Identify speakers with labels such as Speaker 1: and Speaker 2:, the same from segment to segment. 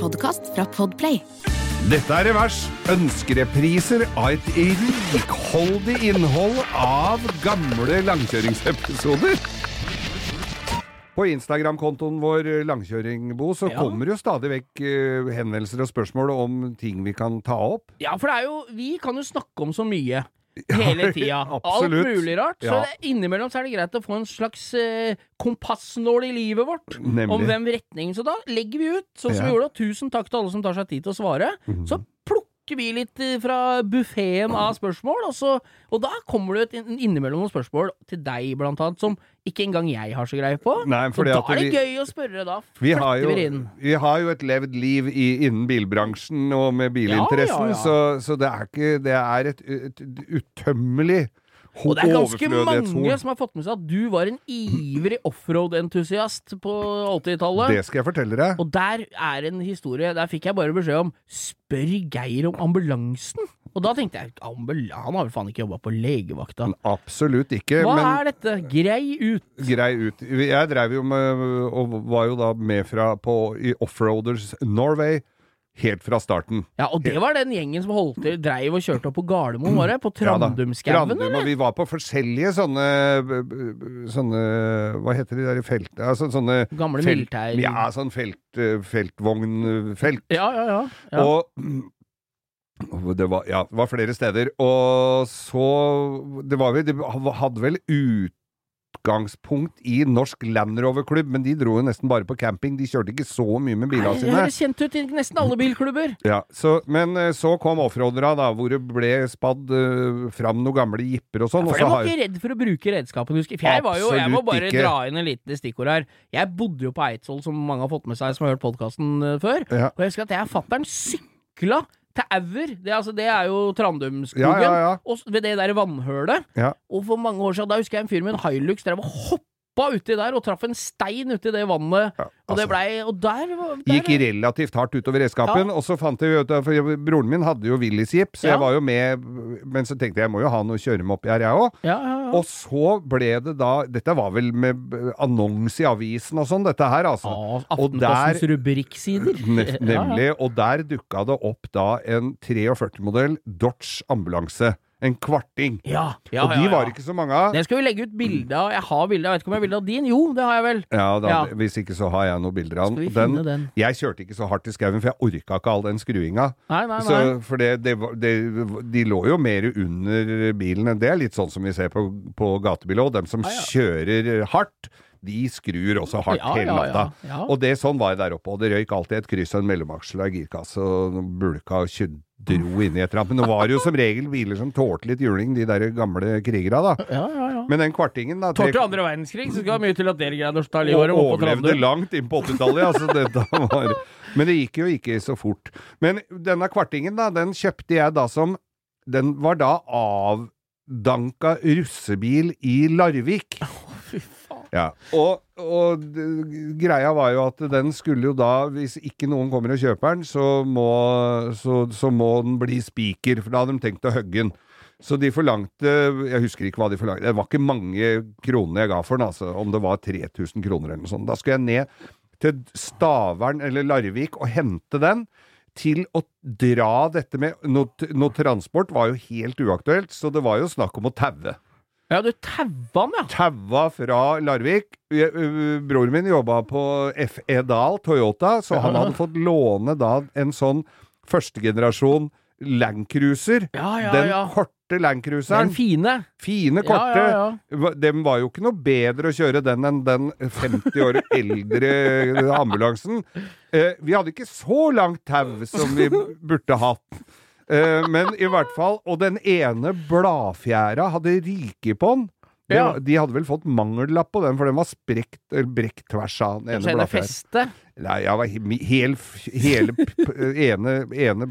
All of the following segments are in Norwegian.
Speaker 1: Podkast fra Podplay.
Speaker 2: Dette er Revers. Ønskerepriser av et rikholdig innhold av gamle langkjøringsepisoder. På Instagram-kontoen vår Langkjøringbo så
Speaker 3: Ja.
Speaker 2: kommer jo stadig vekk eh, henvendelser og spørsmål om ting vi kan ta opp.
Speaker 3: Ja, for det er jo Vi kan jo snakke om så mye. Hele tida. Alt mulig rart. Så
Speaker 2: Ja.
Speaker 3: det, innimellom så er det greit å få en slags eh, kompassnål i livet vårt.
Speaker 2: Nemlig.
Speaker 3: Om hvem retningen Så da legger vi ut, sånn som
Speaker 2: Ja.
Speaker 3: vi gjorde. Og tusen takk til alle som tar seg tid til å svare.
Speaker 2: Mm.
Speaker 3: Så plukker vi litt eh, fra buffeen av spørsmål, og, så, og da kommer det et, innimellom noen spørsmål til deg, blant annet, som ikke engang jeg har så greie på.
Speaker 2: Nei,
Speaker 3: så da er det
Speaker 2: vi-
Speaker 3: gøy å spørre, da.
Speaker 2: Vi har, jo,
Speaker 3: vi
Speaker 2: har jo et levd liv i, innen bilbransjen og med bilinteressen,
Speaker 3: Ja, ja, ja.
Speaker 2: Så, så det er ikke Det er et, et, et utømmelig
Speaker 3: Og det er ganske mange som har fått med seg at du var en ivrig offroad-entusiast på 80-tallet.
Speaker 2: Det skal jeg fortelle deg.
Speaker 3: Og der er en historie Der fikk jeg bare beskjed om Spør Geir om ambulansen. Og da tenkte jeg ambulan, Han har vel faen ikke jobba på legevakta.
Speaker 2: Absolutt ikke.
Speaker 3: Hva
Speaker 2: men
Speaker 3: er dette? Grei ut.
Speaker 2: grei ut. Jeg dreiv jo med Og var jo da med fra på i Offroaders Norway helt fra starten.
Speaker 3: Ja, Og det var den gjengen som holdt til dreiv og kjørte opp på Gardermoen, var det? På Trandumskauen,
Speaker 2: Trandum,
Speaker 3: eller?
Speaker 2: Og vi var på forskjellige sånne Sånne Hva heter de der i felt... Altså, sånne
Speaker 3: Gamle
Speaker 2: felt-
Speaker 3: militær...
Speaker 2: Ja, sånn felt, feltvognfelt.
Speaker 3: ja, ja. ja. ja.
Speaker 2: Og det var, ja, det var flere steder. Og så Det var vel De hadde vel utgangspunkt i Norsk Land Rover-klubb, men de dro jo nesten bare på camping. De kjørte ikke så mye med
Speaker 3: Nei,
Speaker 2: sine.
Speaker 3: det høres kjent ut i nesten alle bilklubber.
Speaker 2: Ja, så, men eh, så kom offroadera, da, hvor det ble spadd uh, fram noen gamle jipper og sånn. Ja,
Speaker 3: For jeg var
Speaker 2: har-
Speaker 3: ikke redd for å bruke redskapen, husker jeg. For jeg var jo, jeg må bare
Speaker 2: ikke.
Speaker 3: dra inn en liten stikkord her. Jeg bodde jo på Eidsvoll, som mange har fått med seg som har hørt podkasten før.
Speaker 2: Ja.
Speaker 3: Og jeg husker at jeg er fatter'n sykla til Auer. Det, altså, det er jo Trandumskogen.
Speaker 2: Ja, ja, ja.
Speaker 3: Og ved det der vannhølet. Og for mange år siden, da husker jeg en fyr med en Hilux drev og hoppa uti der og traff en stein uti det vannet.
Speaker 2: Ja,
Speaker 3: og det
Speaker 2: altså.
Speaker 3: blei Og der, der
Speaker 2: Gikk relativt hardt utover redskapen, og så fant jeg ut for Broren min hadde jo Willys-jeep, så
Speaker 3: Ja.
Speaker 2: jeg var jo med, men så tenkte jeg jeg må jo ha noe å kjøre med oppi her, jeg òg.
Speaker 3: Ja, ja, ja.
Speaker 2: Og så ble det da Dette var vel med annonse i avisen og sånn, dette her, altså.
Speaker 3: Aftenpostens rubrikksider.
Speaker 2: Ne
Speaker 3: Ja, ja.
Speaker 2: nemlig. Og der dukka det opp da en 43-modell Dodge ambulanse. En kvarting.
Speaker 3: Ja, ja,
Speaker 2: og de
Speaker 3: ja,
Speaker 2: var ikke så mange av.
Speaker 3: Den skal vi legge ut bilde av. Jeg har bilde av, vet ikke om jeg har bilde av din? Jo, det har jeg vel.
Speaker 2: Ja, da. Hvis ikke så har jeg noen bilder av den.
Speaker 3: den?
Speaker 2: Jeg kjørte ikke så hardt i skauen, for jeg orka ikke all den skruinga.
Speaker 3: Nei, nei, nei.
Speaker 2: Så, for det, det, det, de lå jo mer under bilen. Det er litt sånn som vi ser på, på gatebil òg. Dem som kjører hardt, de skrur også hardt
Speaker 3: Ja,
Speaker 2: hele
Speaker 3: ja, ja, ja.
Speaker 2: Og det sånn var jeg der oppe. Og det røyk alltid et kryss og en mellomaksel og girkasse og bulka og kjø- dro inn i et eller annet. Men nå var det jo som regel biler som tålte litt juling, de der gamle krigere, da.
Speaker 3: Ja, ja, ja.
Speaker 2: Men den kvartingen, da tre-
Speaker 3: Tålte andre verdenskrig, så skal det mye til at dere greide å ta
Speaker 2: og
Speaker 3: livet av dem oppe
Speaker 2: overlevde langt inn på 80-tallet. Altså, dette var Men det gikk jo ikke så fort. Men denne kvartingen, da, den kjøpte jeg da som Den var da avdanka russebil i Larvik. Ja. Og, og greia var jo at den skulle jo da, hvis ikke noen kommer og kjøper den, så må, så, så må den bli spiker, for da hadde de tenkt å hogge den. Så de forlangte Jeg husker ikke hva de forlangte. Det var ikke mange kronene jeg ga for den, altså. Om det var 3000 kroner eller noe sånt. Da skulle jeg ned til Stavern eller Larvik og hente den. Til å dra dette med Noe, noe transport var jo helt uaktuelt, så det var jo snakk om å taue
Speaker 3: Ja, du taua han, ja.
Speaker 2: taua fra Larvik. Broren min jobba på FE Dahl Toyota, så han hadde fått låne da en sånn førstegenerasjon Landcruiser.
Speaker 3: Ja, ja,
Speaker 2: Den
Speaker 3: ja.
Speaker 2: korte Landcruiseren.
Speaker 3: Den fine.
Speaker 2: Fine,
Speaker 3: Ja,
Speaker 2: korte.
Speaker 3: ja,
Speaker 2: Va- Den var jo ikke noe bedre å kjøre den enn den 50 år eldre ambulansen. Eh, vi hadde ikke så langt tau som vi burde hatt. Eh, men i hvert fall Og den ene bladfjæra hadde ryket på den. Det,
Speaker 3: Ja.
Speaker 2: De hadde vel fått mangellapp på den, for den var sprekt, brekt tvers av den ene bladfjæren.
Speaker 3: feste.
Speaker 2: Nei, jeg var hel, hele ene, ene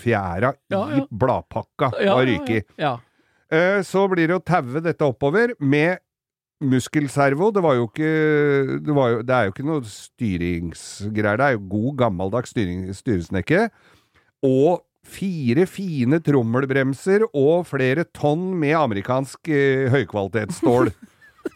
Speaker 2: fjæra
Speaker 3: Ja, ja.
Speaker 2: i bladpakka
Speaker 3: Ja,
Speaker 2: var
Speaker 3: ja,
Speaker 2: i.
Speaker 3: ja.
Speaker 2: Eh, Så blir det å taue dette oppover med muskelservo. Det var jo ikke Det, var jo, det er jo ikke noe styringsgreier. Det er jo god, gammeldags styring, styresnekke. Og fire fine trommelbremser og flere tonn med amerikansk eh, høykvalitetsstål.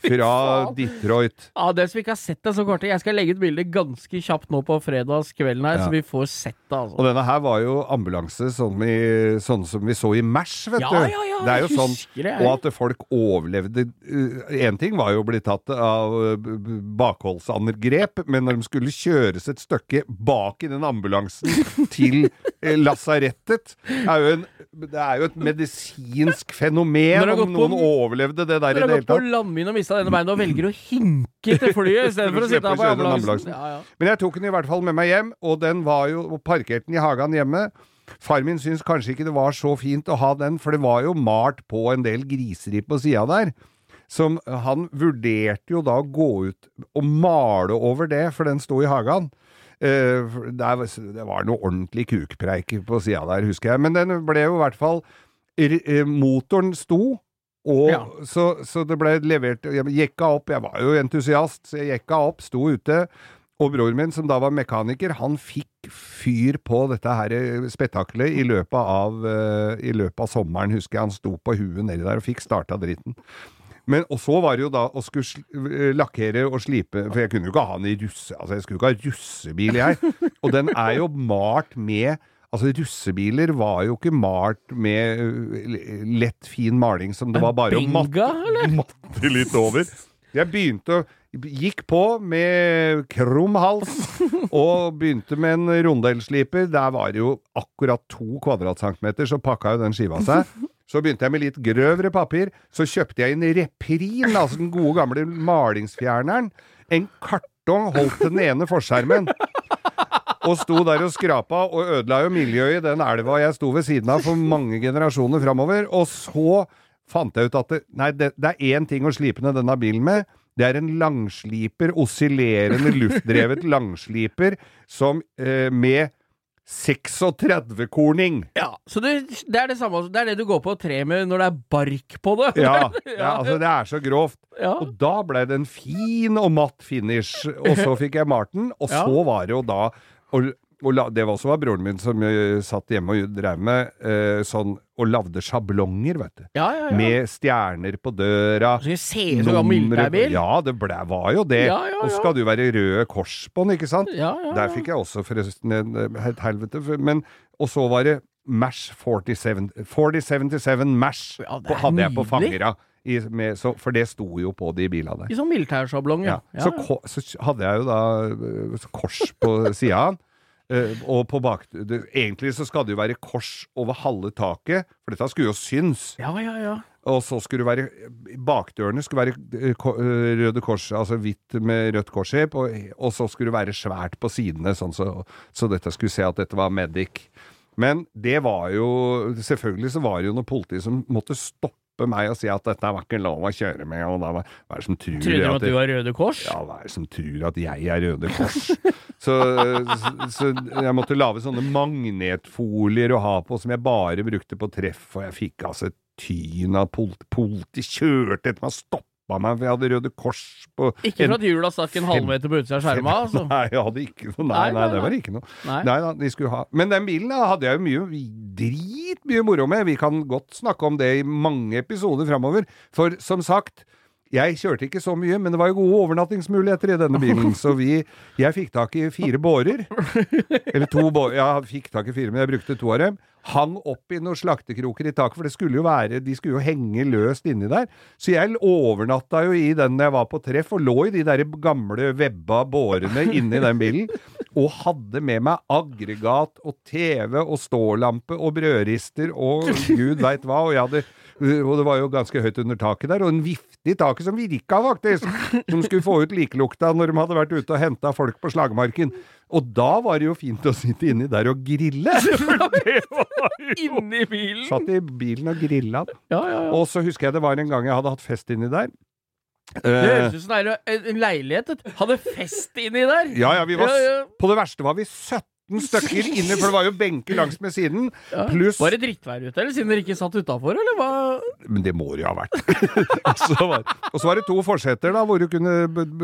Speaker 2: Fra. Detroit.
Speaker 3: Ja, det som ikke har sett det så kort Jeg skal legge ut bilde ganske kjapt nå på fredagskvelden her,
Speaker 2: Ja.
Speaker 3: så vi får sett det, altså.
Speaker 2: Og denne her var jo ambulanse sånn, i, sånn som vi så i Mers, vet
Speaker 3: Ja,
Speaker 2: du.
Speaker 3: ja, ja,
Speaker 2: det er jo
Speaker 3: jeg
Speaker 2: sånn.
Speaker 3: det.
Speaker 2: Og at folk overlevde Én ting var jo å bli tatt av uh, bakholdsangrep, men når de skulle kjøres et stykke bak i den ambulansen til eh, lasarettet er jo en, Det er jo et medisinsk fenomen om
Speaker 3: gått på-
Speaker 2: noen overlevde det der i det hele tatt.
Speaker 3: Og mista denne beinet og velger å hinke til flyet istedenfor å sitte her på
Speaker 2: ambulansen.
Speaker 3: Ja, ja.
Speaker 2: Men jeg tok den i hvert fall med meg hjem, og den var jo og parkerte den i hagen hjemme. Far min syntes kanskje ikke det var så fint å ha den, for det var jo malt på en del griseri på sida der. Som han vurderte jo da å gå ut og male over det, for den sto i hagen. Eh, det, var noe ordentlig kukpreik på sida der, husker jeg. Men den ble jo i hvert fall eh, Motoren sto, og
Speaker 3: Ja.
Speaker 2: så, så det ble levert Jeg jekka opp, jeg var jo entusiast, så jeg jekka opp, sto ute. Og broren min, som da var mekaniker, han fikk fyr på dette her eh, spetakkelet i løpet av, eh, i løpet av sommeren, husker jeg. Han sto på huet nedi der og fikk starta dritten. Men, og så var det jo da å skulle eh, lakkere og slipe, for jeg kunne jo ikke ha den i russe... Altså, jeg skulle jo ikke ha russebil, jeg. Og den er jo malt med Altså, russebiler var jo ikke malt med eh, lett, fin maling som det var bare å matte, matte litt over. Jeg begynte å Gikk på med krum hals og begynte med en rondellsliper. Der var det jo akkurat to kvadratcentimeter, så pakka jo den skiva seg. Så begynte jeg med litt grøvere papir. Så kjøpte jeg en Reprin, altså den gode gamle malingsfjerneren. En kartong holdt den ene forskjermen. Og sto der og skrapa, og ødela jo miljøet i den elva jeg sto ved siden av for mange generasjoner framover. Og så fant jeg ut at det, nei, det, det er én ting å slipe ned denne bilen med. Det er en langsliper, oscillerende luftdrevet langsliper, som eh, med 36-korning.
Speaker 3: Ja, så det, det er det samme Det er det du går på tre med når det er bark på det.
Speaker 2: Ja, ja, altså det er så grovt.
Speaker 3: Ja.
Speaker 2: Og da ble det en fin og matt finish, og så fikk jeg Marten, og så var det jo da og, og la, Det var også var broren min som uh, satt hjemme og drev med uh, sånn og lagde sjablonger, vet du.
Speaker 3: Ja, ja, ja.
Speaker 2: Med stjerner på døra.
Speaker 3: Så ser ut som militærbil.
Speaker 2: Ja, det ble, var jo det.
Speaker 3: Ja, ja,
Speaker 2: Og så skal jo være røde kors på den, ikke sant? Der fikk jeg også forresten en eh, helvete. Men, og så var det Mash 47, 4077 Mash hadde jeg på fangera. I, med, så, for det sto jo på de bilene der.
Speaker 3: I sånn militærsjablong,
Speaker 2: Ja.
Speaker 3: ja.
Speaker 2: Så, så hadde jeg jo da eh, kors på sida. Uh, og på bak... Det, egentlig så skal det jo være kors over halve taket, for dette skulle jo synes.
Speaker 3: Ja, ja, ja.
Speaker 2: Og så skulle det være Bakdørene skulle være eh, eh, Røde Kors, altså hvitt med rødt kors i, og, og så skulle det være svært på sidene, sånn så, så dette skulle se at dette var Medic. Men det var jo Selvfølgelig så var det jo noe politi som måtte stoppe meg og si at dette var ikke lov å kjøre med, og da var hva er det som tror
Speaker 3: Tror de
Speaker 2: at
Speaker 3: at du var Røde Kors?
Speaker 2: ja, hva er det som tror at jeg er Røde Kors? Så, så, så jeg måtte lage sånne magnetfolier å ha på som jeg bare brukte på treff, og jeg fikk altså et tyn av politi. Politi kjørte etter meg og stoppa meg, for jeg hadde Røde Kors på
Speaker 3: Ikke for at hjula stakk en halvmeter på utsida av skjerma, altså.
Speaker 2: Nei, jeg hadde ikke noe. Nei,
Speaker 3: Nei,
Speaker 2: nei, det var ikke noe.
Speaker 3: Nei.
Speaker 2: Nei da, de skulle ha Men den bilen da, hadde jeg jo mye dritmye moro med. Vi kan godt snakke om det i mange episoder framover. For som sagt, jeg kjørte ikke så mye, men det var jo gode overnattingsmuligheter i denne bilen. Så vi Jeg fikk tak i fire bårer. Eller to bårer. Ja, fikk tak i fire, men jeg brukte to av dem. Hang opp i noen slaktekroker i taket, for det skulle jo være De skulle jo henge løst inni der. Så jeg overnatta jo i den jeg var på treff, og lå i de der gamle webba bårene inni den bilen. Og hadde med meg aggregat og TV og stålampe og brødrister og gud veit hva. Og jeg hadde og det var jo ganske høyt under taket der, og en vifte i taket som virka, faktisk! Som skulle få ut likelukta når de hadde vært ute og henta folk på slagmarken. Og da var det jo fint å sitte inni der og grille!
Speaker 3: Inni bilen!
Speaker 2: Satt i bilen og grilla.
Speaker 3: Ja, ja, ja.
Speaker 2: Og så husker jeg det var en gang jeg hadde hatt fest inni der.
Speaker 3: Det
Speaker 2: Eh,
Speaker 3: høres ut som det er en- leilighet. Hadde fest inni der.
Speaker 2: ja, ja, vi var. På det verste var vi 17 stykker inne, for det var jo benker langs med siden.
Speaker 3: Ja.
Speaker 2: Pluss
Speaker 3: Var det drittvær ute, eller siden dere ikke satt utafor, eller hva?
Speaker 2: Men det må det jo ha vært. og, så var, og så var det to forseter, da, hvor du kunne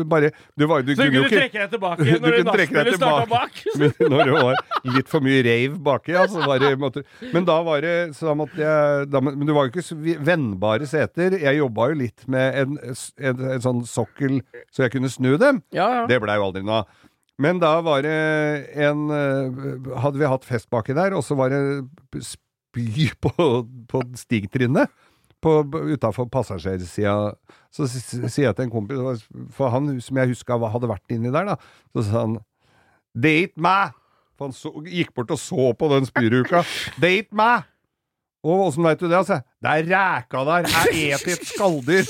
Speaker 2: bare Du, var, du
Speaker 3: Så du
Speaker 2: kunne ikke
Speaker 3: trekke deg tilbake
Speaker 2: Du
Speaker 3: når nachspielet starta bak?
Speaker 2: Men når det var litt for mye rave baki, ja, så var det måtte, Men da var det Så da måtte jeg da, Men det var jo ikke vennbare seter. Jeg jobba jo litt med en, en, en sånn sokkel så jeg kunne snu dem.
Speaker 3: Ja, ja.
Speaker 2: Det blei jo aldri noe av. Men da var det en eh, Hadde vi hatt fest baki der, og så var det spy på, på stigtrinnet utafor passasjersida. Så sier jeg til en kompis, for han som jeg huska hadde vært inni der, da, så sa han Det er ikke meg! For han så, gikk bort og så på den spyruka. Det er ikke meg! Og åssen veit du det? Altså, det er ræka der! Jeg et et skalldyr!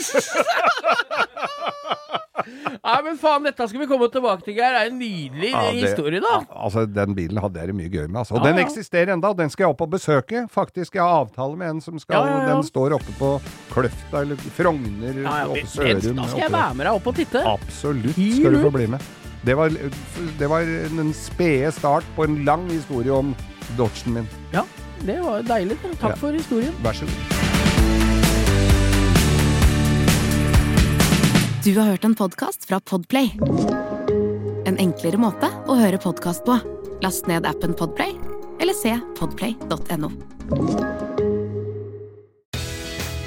Speaker 3: Nei, men faen, dette skal vi komme tilbake til, Geir. Det er en nydelig
Speaker 2: Ja, det-
Speaker 3: historie, da.
Speaker 2: Altså, Den bilen hadde jeg det mye gøy med. Altså. Og
Speaker 3: Ja,
Speaker 2: den eksisterer enda, den skal jeg opp og besøke. Faktisk, Jeg har avtale med en som skal. Den står oppe på Kløfta eller Frogner,
Speaker 3: Ja, ja,
Speaker 2: oppe Sørum.
Speaker 3: da skal jeg være med deg opp og titte.
Speaker 2: Absolutt skal du få bli med. Det var, det var en spede start på en lang historie om Dodgen min.
Speaker 3: Ja, det var deilig. Takk for historien.
Speaker 2: Vær så god.
Speaker 1: Du har hørt en podkast fra Podplay. En enklere måte å høre podkast på. Last ned appen Podplay, eller se podplay.no.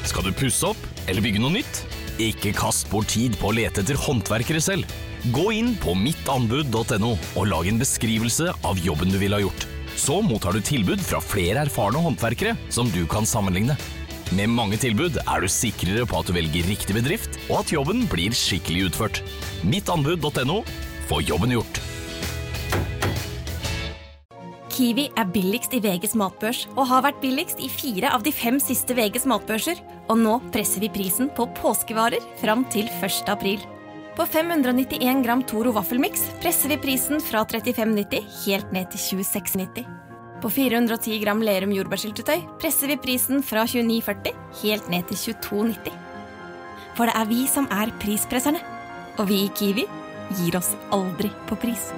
Speaker 4: Skal du pusse opp eller bygge noe nytt? Ikke kast bort tid på å lete etter håndverkere selv. Gå inn på mittanbud.no og lag en beskrivelse av jobben du ville ha gjort. Så mottar du tilbud fra flere erfarne håndverkere som du kan sammenligne. Med mange tilbud er du sikrere på at du velger riktig bedrift, og at jobben blir skikkelig utført. Mittanbud.no få jobben gjort.
Speaker 5: Kiwi er billigst i VGs matbørs og har vært billigst i fire av de fem siste VGs matbørser. Og nå presser vi prisen på påskevarer fram til 1. april. På 591 gram Toro vaffelmiks presser vi prisen fra 35,90 helt ned til 26,90. På 410 gram Lerum jordbærsyltetøy presser vi prisen fra 29,40 helt ned til 22,90. For det er vi som er prispresserne. Og vi i Kiwi gir oss aldri på pris.